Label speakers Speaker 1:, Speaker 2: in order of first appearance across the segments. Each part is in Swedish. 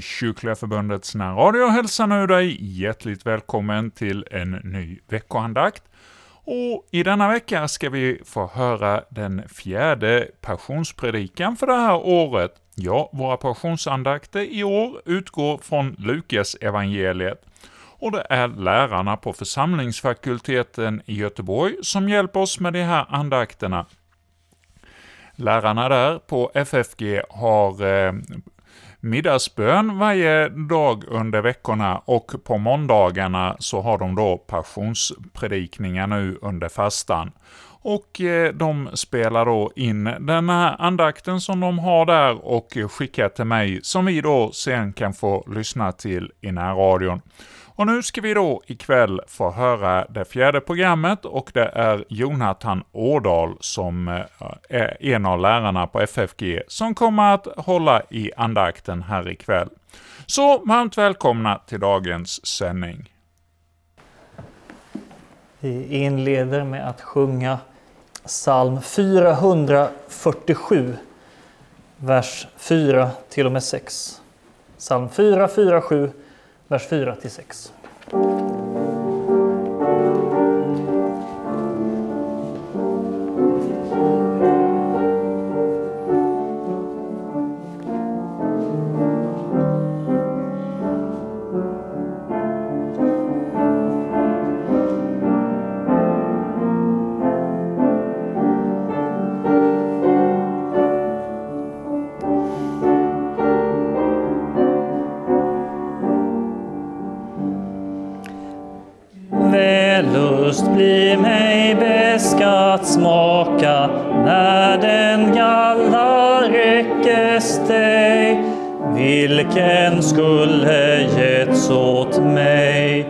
Speaker 1: från Kyrkliga Förbundets närradio hälsar nu dig hjärtligt välkommen till en ny veckoandakt. Och i denna vecka ska vi få höra den fjärde passionspredikan för det här året. Ja, våra passionsandakter i år utgår från Lukas evangeliet och det är lärarna på församlingsfakulteten i Göteborg som hjälper oss med de här andakterna. Lärarna där på FFG har eh, middagsbön varje dag under veckorna och på måndagarna så har de då passionspredikningar nu under fastan. Och eh, de spelar då in den här andakten som de har där och skickar till mig, som vi då sen kan få lyssna till i närradion. Och nu ska vi då ikväll få höra det fjärde programmet och det är Jonathan Årdal som eh, är en av lärarna på FFG som kommer att hålla i andakten här ikväll. Så varmt välkomna till dagens sändning.
Speaker 2: Vi inleder med att sjunga psalm 447, vers 4 till och med 6. Psalm 447, vers 4-6. Getts åt mig.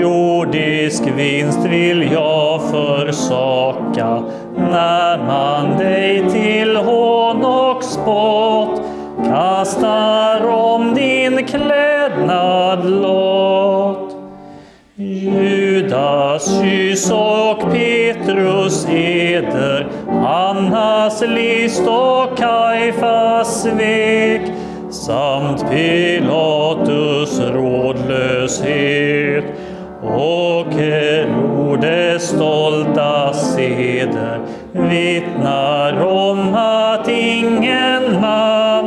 Speaker 2: Jordisk vinst vill jag försaka. När man dig till hån och spott. Kastar om din klädnad lott. Judas kyss och Petrus eder, Annas list och Kaifas svek. Samt Pilatus och Herodes stolta seder vittnar om att ingen man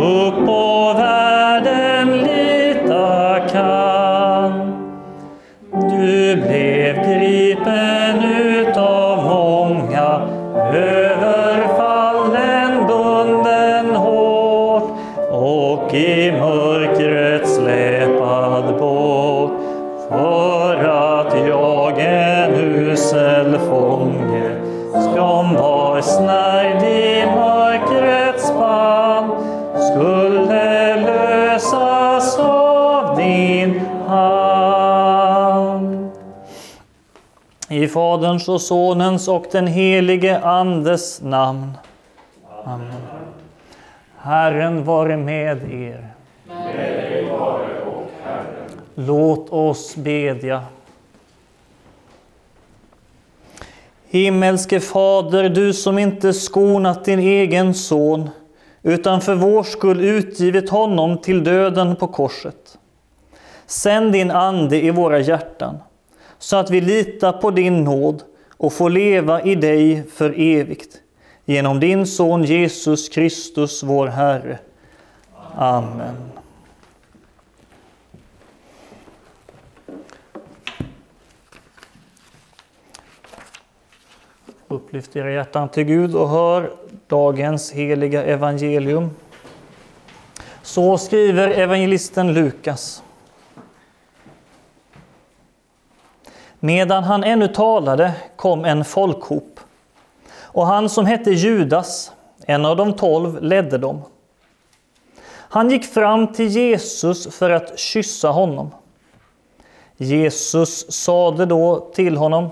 Speaker 2: upp på världen lita kan. Du blev gripen utav många, överfallen, bunden hårt och i snärjd i mörkrets spann skulle lösas av din hand. I Faderns och Sonens och den helige Andes namn. Amen. Herren vare med er. Låt oss bedja. Himmelske Fader, du som inte skonat din egen son, utan för vår skull utgivit honom till döden på korset. Sänd din Ande i våra hjärtan, så att vi litar på din nåd och får leva i dig för evigt. Genom din Son Jesus Kristus, vår Herre. Amen. Upplyft era hjärtan till Gud och hör dagens heliga evangelium. Så skriver evangelisten Lukas. Medan han ännu talade kom en folkhop, och han som hette Judas, en av de tolv, ledde dem. Han gick fram till Jesus för att kyssa honom. Jesus sade då till honom,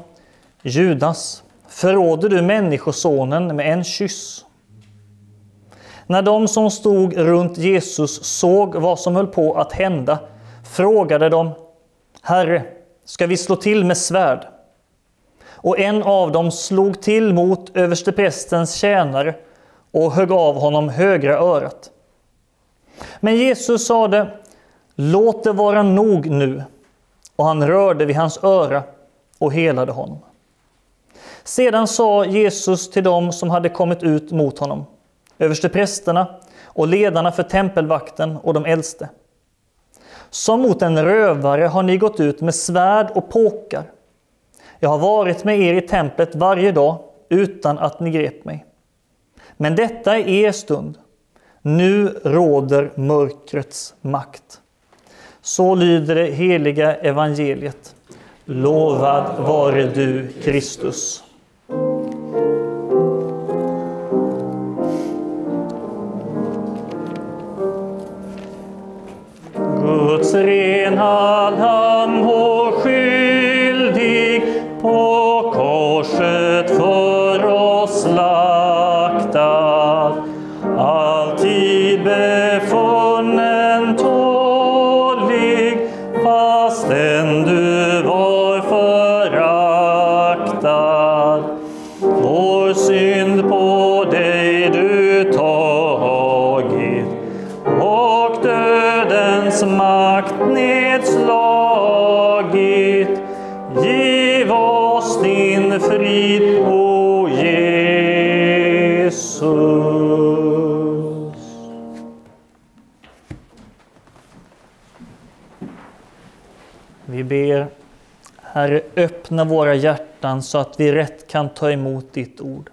Speaker 2: Judas, förråder du Människosonen med en kyss? När de som stod runt Jesus såg vad som höll på att hända frågade de, Herre, ska vi slå till med svärd? Och en av dem slog till mot översteprästens tjänare och högg av honom högra örat. Men Jesus sade, låt det vara nog nu. Och han rörde vid hans öra och helade honom. Sedan sa Jesus till dem som hade kommit ut mot honom, översteprästerna och ledarna för tempelvakten och de äldste. Som mot en rövare har ni gått ut med svärd och påkar. Jag har varit med er i templet varje dag utan att ni grep mig. Men detta är er stund. Nu råder mörkrets makt. Så lyder det heliga evangeliet. Lovad vare du, Kristus. Guds öppna våra hjärtan så att vi rätt kan ta emot ditt ord.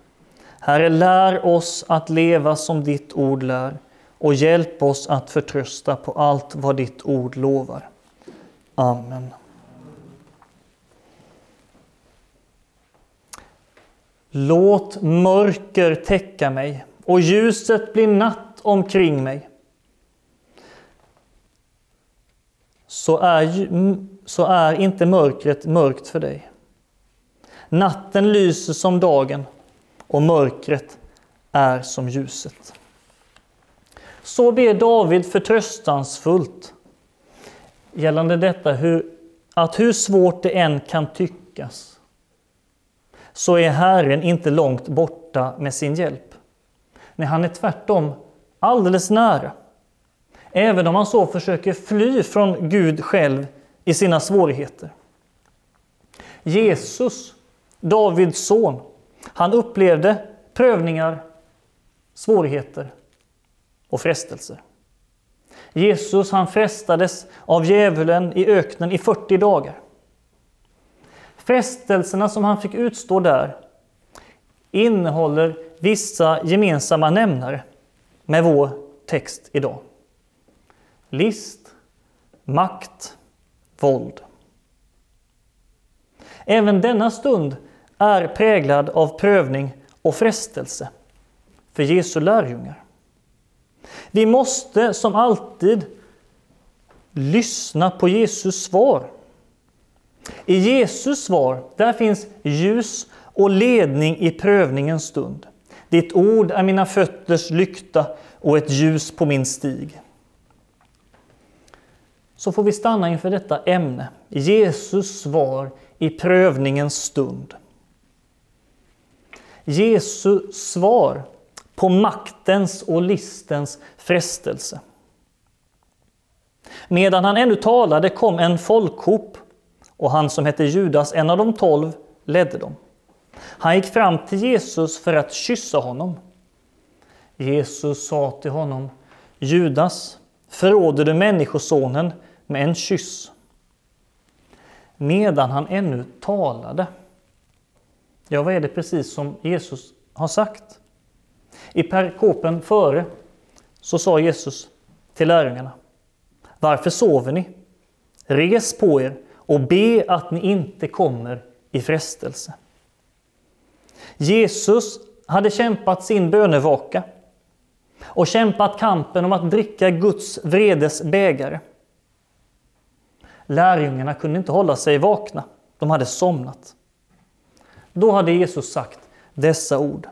Speaker 2: Herre, lär oss att leva som ditt ord lär och hjälp oss att förtrösta på allt vad ditt ord lovar. Amen. Låt mörker täcka mig och ljuset bli natt omkring mig. Så är, så är inte mörkret mörkt för dig. Natten lyser som dagen och mörkret är som ljuset. Så ber David förtröstansfullt gällande detta hur, att hur svårt det än kan tyckas så är Herren inte långt borta med sin hjälp. Nej, han är tvärtom alldeles nära. Även om han så försöker fly från Gud själv i sina svårigheter. Jesus, Davids son, han upplevde prövningar, svårigheter och frestelser. Jesus han frestades av djävulen i öknen i 40 dagar. Frestelserna som han fick utstå där innehåller vissa gemensamma nämnare med vår text idag. List, makt, våld. Även denna stund är präglad av prövning och frestelse för Jesu lärjungar. Vi måste som alltid lyssna på Jesus svar. I Jesus svar där finns ljus och ledning i prövningens stund. Ditt ord är mina fötters lykta och ett ljus på min stig. Så får vi stanna inför detta ämne, Jesus svar i prövningens stund. Jesu svar på maktens och listens frestelse. Medan han ännu talade kom en folkhop och han som hette Judas, en av de tolv, ledde dem. Han gick fram till Jesus för att kyssa honom. Jesus sa till honom, Judas, förråder du Människosonen med en kyss? Medan han ännu talade. Ja, vad är det precis som Jesus har sagt? I perikopen före så sa Jesus till lärjungarna, varför sover ni? Res på er och be att ni inte kommer i frestelse. Jesus hade kämpat sin bönevaka och kämpat kampen om att dricka Guds vredes bägare. Lärjungarna kunde inte hålla sig vakna, de hade somnat. Då hade Jesus sagt dessa ord.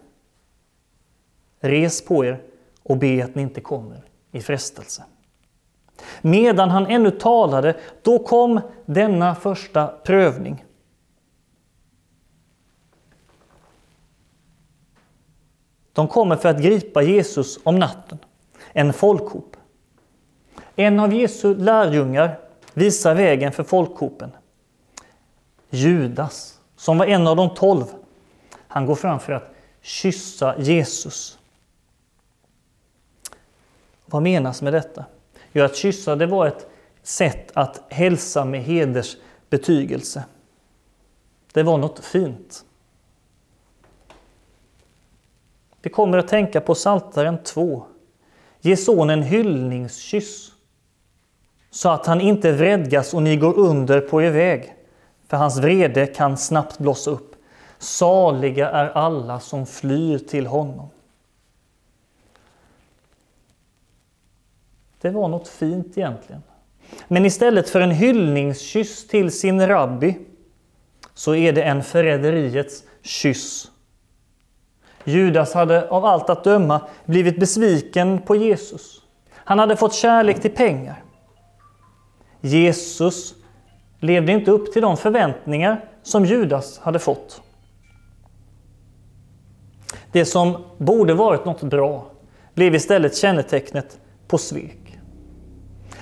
Speaker 2: Res på er och be att ni inte kommer i frestelse. Medan han ännu talade, då kom denna första prövning. De kommer för att gripa Jesus om natten, en folkhop. En av Jesu lärjungar visar vägen för folkhopen. Judas, som var en av de tolv, han går fram för att kyssa Jesus. Vad menas med detta? Jo, att kyssa det var ett sätt att hälsa med hedersbetygelse. Det var något fint. Vi kommer att tänka på Saltaren 2. Ge sonen hyllningskyss så att han inte vredgas och ni går under på er väg, för hans vrede kan snabbt blossa upp. Saliga är alla som flyr till honom. Det var något fint egentligen. Men istället för en hyllningskyss till sin rabbi så är det en förräderiets kyss. Judas hade av allt att döma blivit besviken på Jesus. Han hade fått kärlek till pengar. Jesus levde inte upp till de förväntningar som Judas hade fått. Det som borde varit något bra blev istället kännetecknet på svek.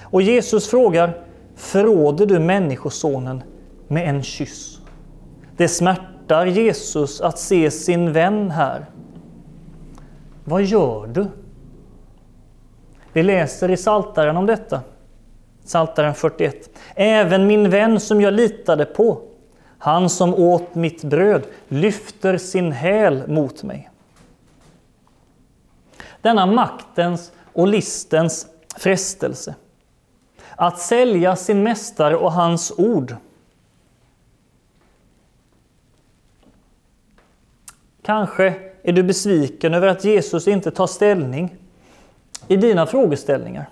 Speaker 2: Och Jesus frågar, förråder du Människosonen med en kyss? Det smärtar Jesus att se sin vän här. Vad gör du? Vi läser i Saltaren om detta. Saltaren 41. Även min vän som jag litade på, han som åt mitt bröd, lyfter sin häl mot mig. Denna maktens och listens frestelse att sälja sin mästare och hans ord. Kanske är du besviken över att Jesus inte tar ställning i dina frågeställningar.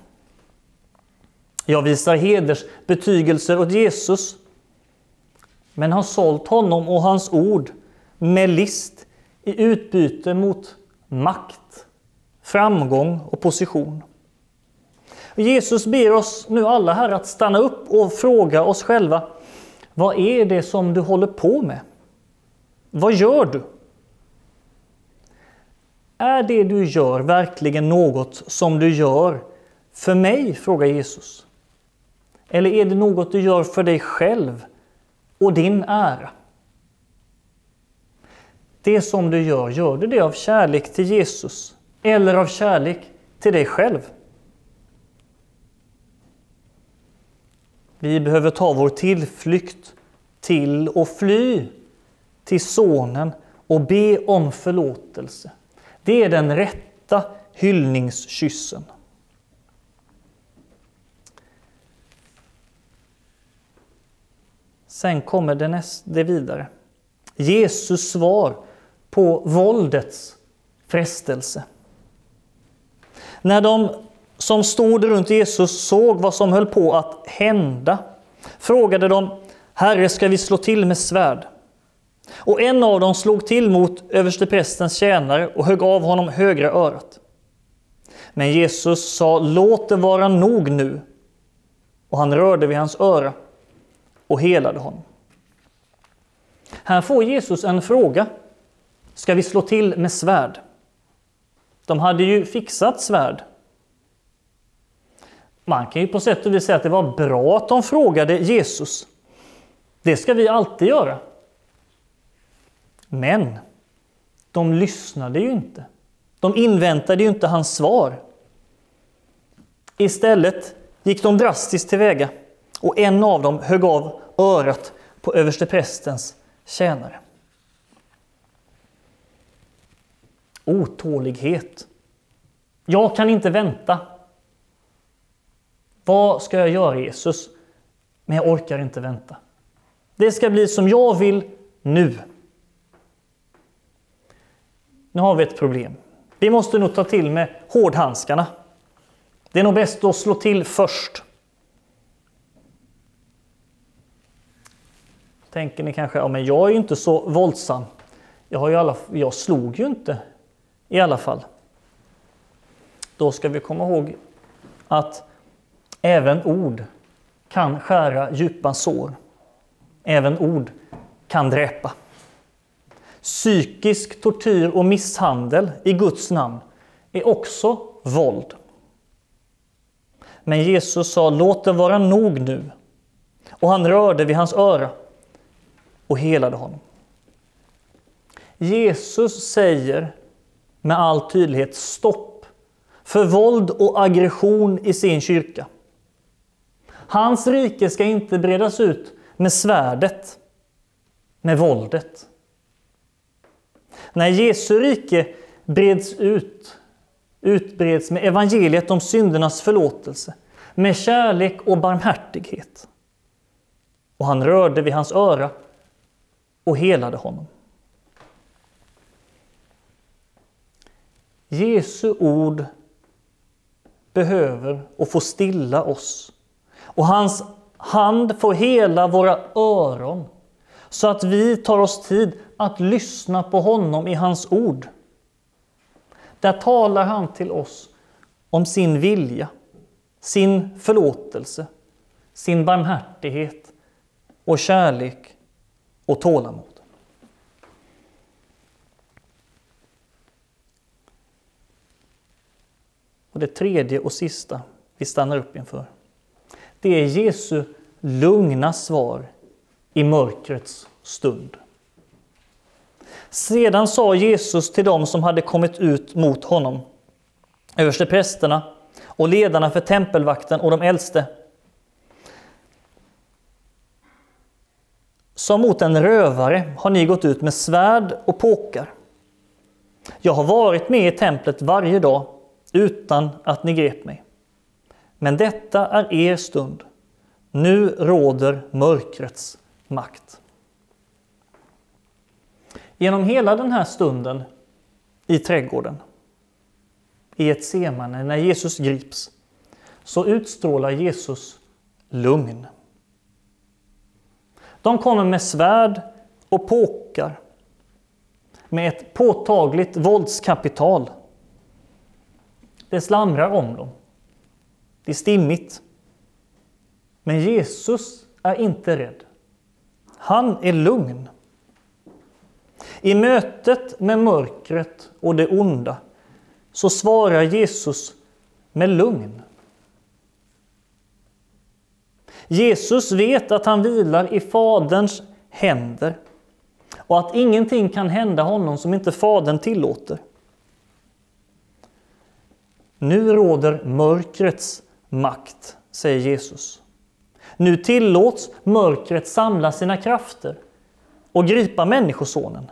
Speaker 2: Jag visar hedersbetygelser åt Jesus, men har sålt honom och hans ord med list i utbyte mot makt, framgång och position. Jesus ber oss nu alla här att stanna upp och fråga oss själva, vad är det som du håller på med? Vad gör du? Är det du gör verkligen något som du gör för mig? frågar Jesus. Eller är det något du gör för dig själv och din ära? Det som du gör, gör du det av kärlek till Jesus eller av kärlek till dig själv? Vi behöver ta vår tillflykt till och fly till Sonen och be om förlåtelse. Det är den rätta hyllningskyssen. Sen kommer det, näst, det vidare. Jesus svar på våldets frestelse. När de som stod runt Jesus såg vad som höll på att hända frågade de Herre, ska vi slå till med svärd? Och en av dem slog till mot översteprästens tjänare och högg av honom högra örat. Men Jesus sa, låt det vara nog nu. Och han rörde vid hans öra och helade honom. Här får Jesus en fråga. Ska vi slå till med svärd? De hade ju fixat svärd man kan ju på sätt och vis säga att det var bra att de frågade Jesus. Det ska vi alltid göra. Men de lyssnade ju inte. De inväntade ju inte hans svar. Istället gick de drastiskt tillväga och en av dem högg av örat på översteprästens tjänare. Otålighet. Jag kan inte vänta. Vad ska jag göra Jesus? Men jag orkar inte vänta. Det ska bli som jag vill nu. Nu har vi ett problem. Vi måste nog ta till med hårdhandskarna. Det är nog bäst att slå till först. Tänker ni kanske, ja men jag är ju inte så våldsam. Jag, har ju alla, jag slog ju inte i alla fall. Då ska vi komma ihåg att Även ord kan skära djupa sår. Även ord kan dräpa. Psykisk tortyr och misshandel i Guds namn är också våld. Men Jesus sa, låt det vara nog nu. Och han rörde vid hans öra och helade honom. Jesus säger med all tydlighet stopp för våld och aggression i sin kyrka. Hans rike ska inte bredas ut med svärdet, med våldet. När Jesu rike breds ut, utbreds med evangeliet om syndernas förlåtelse, med kärlek och barmhärtighet. Och han rörde vid hans öra och helade honom. Jesu ord behöver och får stilla oss. Och hans hand får hela våra öron så att vi tar oss tid att lyssna på honom i hans ord. Där talar han till oss om sin vilja, sin förlåtelse, sin barmhärtighet och kärlek och tålamod. Och det tredje och sista vi stannar upp inför. Det är Jesu lugna svar i mörkrets stund. Sedan sa Jesus till dem som hade kommit ut mot honom, översteprästerna och ledarna för tempelvakten och de äldste. Som mot en rövare har ni gått ut med svärd och påkar. Jag har varit med i templet varje dag utan att ni grep mig. Men detta är er stund. Nu råder mörkrets makt. Genom hela den här stunden i trädgården, i ett semane när Jesus grips, så utstrålar Jesus lugn. De kommer med svärd och påkar med ett påtagligt våldskapital. Det slamrar om dem. Det är stimmigt. Men Jesus är inte rädd. Han är lugn. I mötet med mörkret och det onda så svarar Jesus med lugn. Jesus vet att han vilar i Faderns händer och att ingenting kan hända honom som inte Fadern tillåter. Nu råder mörkrets makt, säger Jesus. Nu tillåts mörkret samla sina krafter och gripa Människosonen.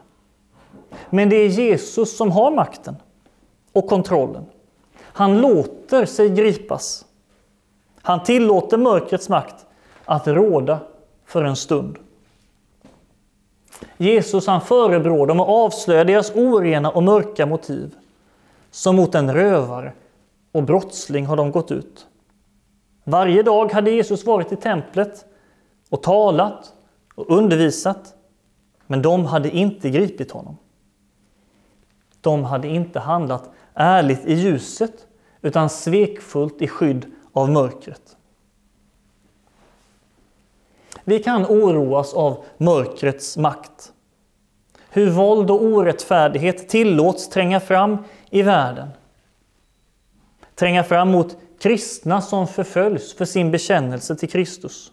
Speaker 2: Men det är Jesus som har makten och kontrollen. Han låter sig gripas. Han tillåter mörkrets makt att råda för en stund. Jesus han förebrår dem och avslöjar deras orena och mörka motiv. Som mot en rövare och brottsling har de gått ut. Varje dag hade Jesus varit i templet och talat och undervisat, men de hade inte gripit honom. De hade inte handlat ärligt i ljuset, utan svekfullt i skydd av mörkret. Vi kan oroas av mörkrets makt. Hur våld och orättfärdighet tillåts tränga fram i världen. Tränga fram mot kristna som förföljs för sin bekännelse till Kristus.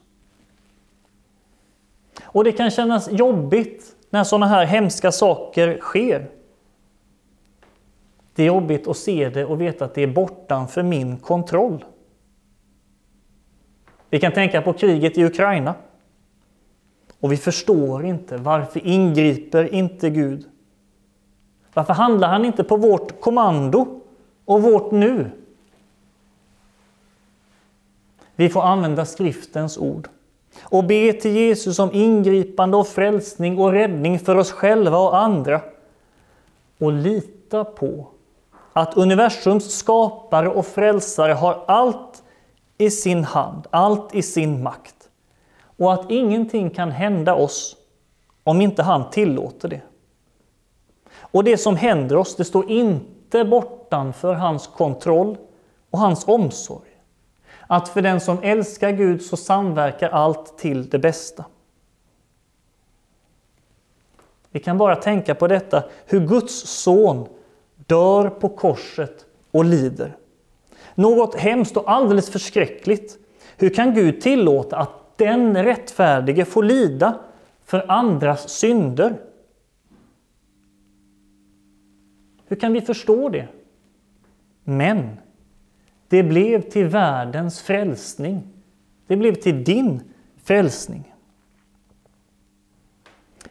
Speaker 2: Och det kan kännas jobbigt när sådana här hemska saker sker. Det är jobbigt att se det och veta att det är bortanför min kontroll. Vi kan tänka på kriget i Ukraina. Och vi förstår inte varför ingriper inte Gud? Varför handlar han inte på vårt kommando och vårt nu? Vi får använda skriftens ord och be till Jesus om ingripande och frälsning och räddning för oss själva och andra. Och lita på att universums skapare och frälsare har allt i sin hand, allt i sin makt. Och att ingenting kan hända oss om inte han tillåter det. Och det som händer oss, det står inte bortanför hans kontroll och hans omsorg att för den som älskar Gud så samverkar allt till det bästa. Vi kan bara tänka på detta, hur Guds son dör på korset och lider. Något hemskt och alldeles förskräckligt. Hur kan Gud tillåta att den rättfärdige får lida för andras synder? Hur kan vi förstå det? Men det blev till världens frälsning. Det blev till din frälsning.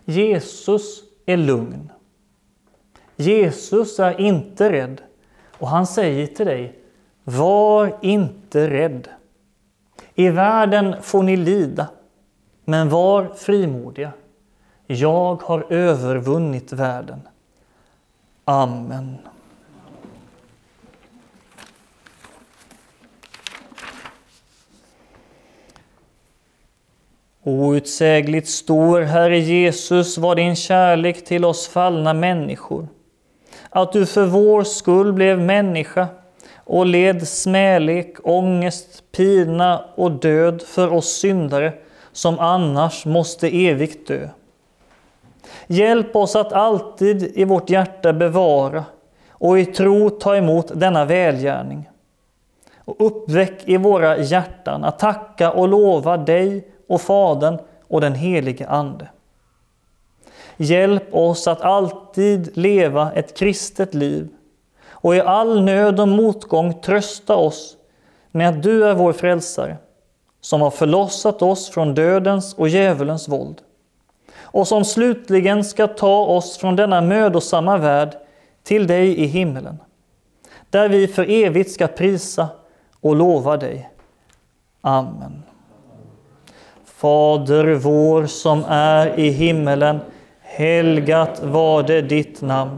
Speaker 2: Jesus är lugn. Jesus är inte rädd och han säger till dig, var inte rädd. I världen får ni lida, men var frimodiga. Jag har övervunnit världen. Amen. Outsägligt stor, Herre Jesus, var din kärlek till oss fallna människor. Att du för vår skull blev människa och led smälek, ångest, pina och död för oss syndare som annars måste evigt dö. Hjälp oss att alltid i vårt hjärta bevara och i tro ta emot denna välgärning. Och uppväck i våra hjärtan att tacka och lova dig och Fadern och den helige Ande. Hjälp oss att alltid leva ett kristet liv och i all nöd och motgång trösta oss med att du är vår frälsare, som har förlossat oss från dödens och djävulens våld och som slutligen ska ta oss från denna mödosamma värld till dig i himmelen, där vi för evigt ska prisa och lova dig. Amen. Fader vår som är i himmelen. Helgat var det ditt namn.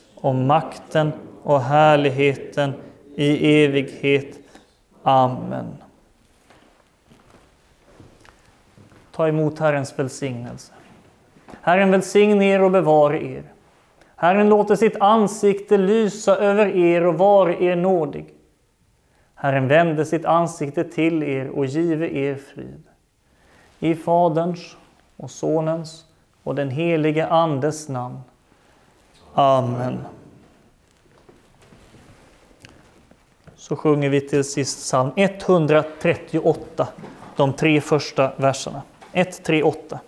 Speaker 2: och makten och härligheten i evighet. Amen. Ta emot Herrens välsignelse. Herren välsigne er och bevare er. Herren låter sitt ansikte lysa över er och vare er nådig. Herren vände sitt ansikte till er och give er frid. I Faderns och Sonens och den helige Andes namn. Amen. Så sjunger vi till sist psalm 138, de tre första verserna. 138.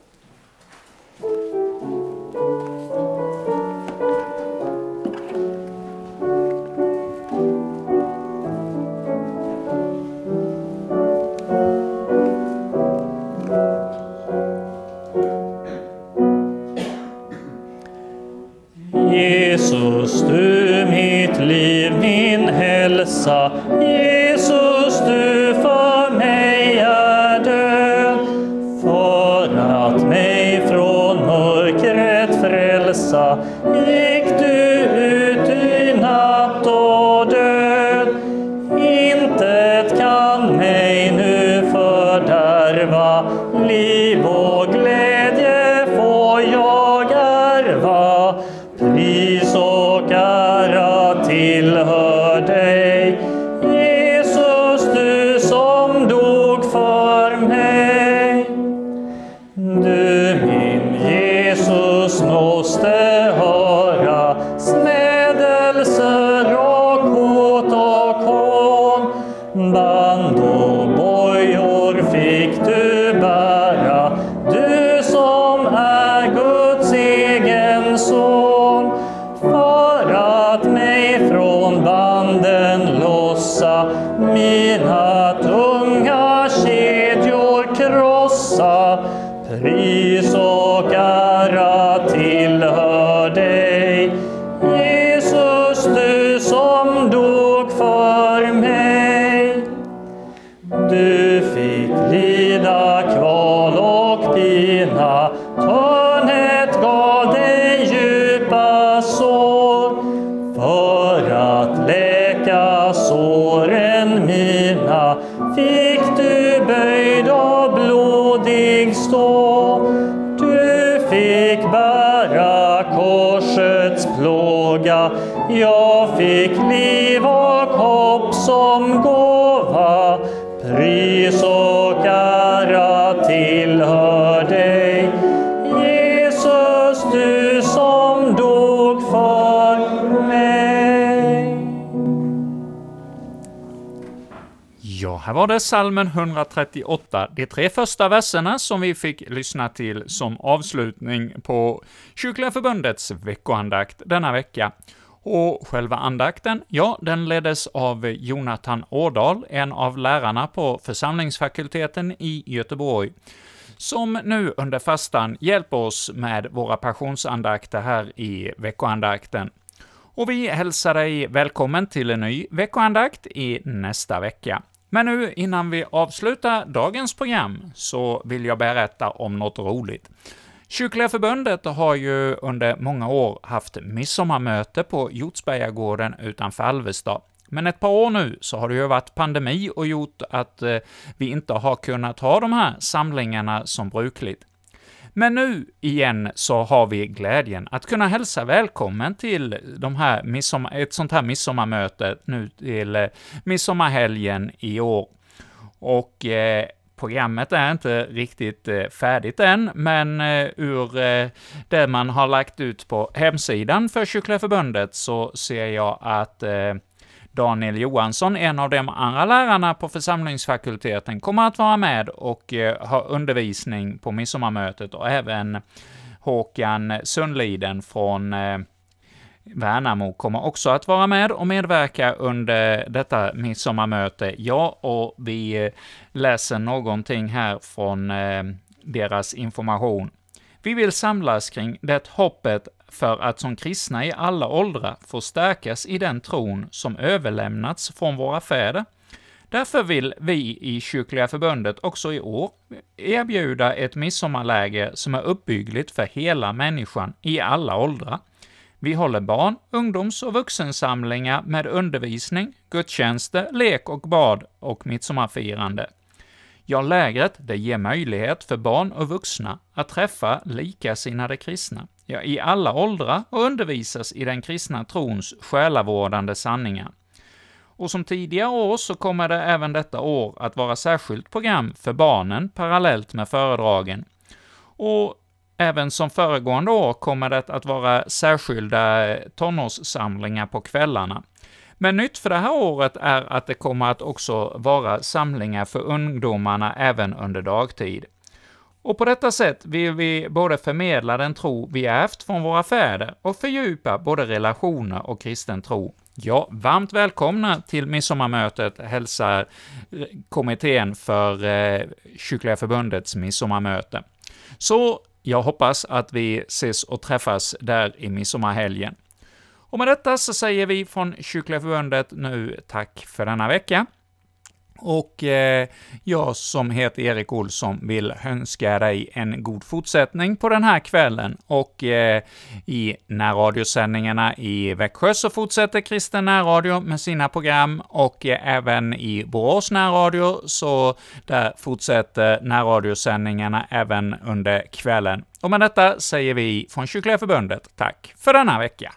Speaker 2: Jesus, du mitt liv, min hälsa. Jesus, mina Pris och ära tillhör dig, Jesus, du som dog för mig.
Speaker 1: Ja, här var det salmen 138, de tre första verserna som vi fick lyssna till som avslutning på Kyrkliga Förbundets veckoandakt denna vecka. Och själva andakten, ja, den leddes av Jonathan Årdal, en av lärarna på församlingsfakulteten i Göteborg, som nu under fastan hjälper oss med våra passionsandakter här i veckoandakten. Och vi hälsar dig välkommen till en ny veckoandakt i nästa vecka. Men nu, innan vi avslutar dagens program, så vill jag berätta om något roligt. Kyrkliga förbundet har ju under många år haft midsommarmöte på Hjortsbergagården utanför Alvesta. Men ett par år nu så har det ju varit pandemi och gjort att eh, vi inte har kunnat ha de här samlingarna som brukligt. Men nu igen så har vi glädjen att kunna hälsa välkommen till de här midsommar, ett sånt här midsommarmöte nu till eh, midsommarhelgen i år. Och eh, programmet är inte riktigt eh, färdigt än, men eh, ur eh, det man har lagt ut på hemsidan för Kyrkliga Förbundet så ser jag att eh, Daniel Johansson, en av de andra lärarna på församlingsfakulteten, kommer att vara med och eh, ha undervisning på midsommarmötet och även Håkan Sundliden från eh, Värnamo kommer också att vara med och medverka under detta midsommarmöte. Ja, och vi eh, läser någonting här från eh, deras information. Vi vill samlas kring det hoppet för att som kristna i alla åldrar få stärkas i den tron som överlämnats från våra fäder. Därför vill vi i Kyrkliga Förbundet också i år erbjuda ett midsommarläger som är uppbyggligt för hela människan i alla åldrar. Vi håller barn-, ungdoms och vuxensamlingar med undervisning, gudstjänster, lek och bad och midsommarfirande. Ja, lägret det ger möjlighet för barn och vuxna att träffa likasinnade kristna, ja, i alla åldrar och undervisas i den kristna trons själavårdande sanningar. Och som tidigare år så kommer det även detta år att vara särskilt program för barnen parallellt med föredragen. Och Även som föregående år kommer det att vara särskilda eh, tonårssamlingar på kvällarna. Men nytt för det här året är att det kommer att också vara samlingar för ungdomarna även under dagtid. Och på detta sätt vill vi både förmedla den tro vi ärvt från våra fäder och fördjupa både relationer och kristen tro. Ja, varmt välkomna till midsommarmötet hälsar eh, kommittén för eh, Kyrkliga Förbundets midsommarmöte. Så jag hoppas att vi ses och träffas där i midsommarhelgen. Och med detta så säger vi från Kyrkliga Förbundet nu tack för denna vecka. Och eh, jag som heter Erik Olsson vill önska dig en god fortsättning på den här kvällen. Och eh, i närradiosändningarna i Växjö så fortsätter Kristen närradio med sina program, och eh, även i Borås närradio, så där fortsätter närradiosändningarna även under kvällen. Och med detta säger vi från Kyrkliga Förbundet tack för denna vecka.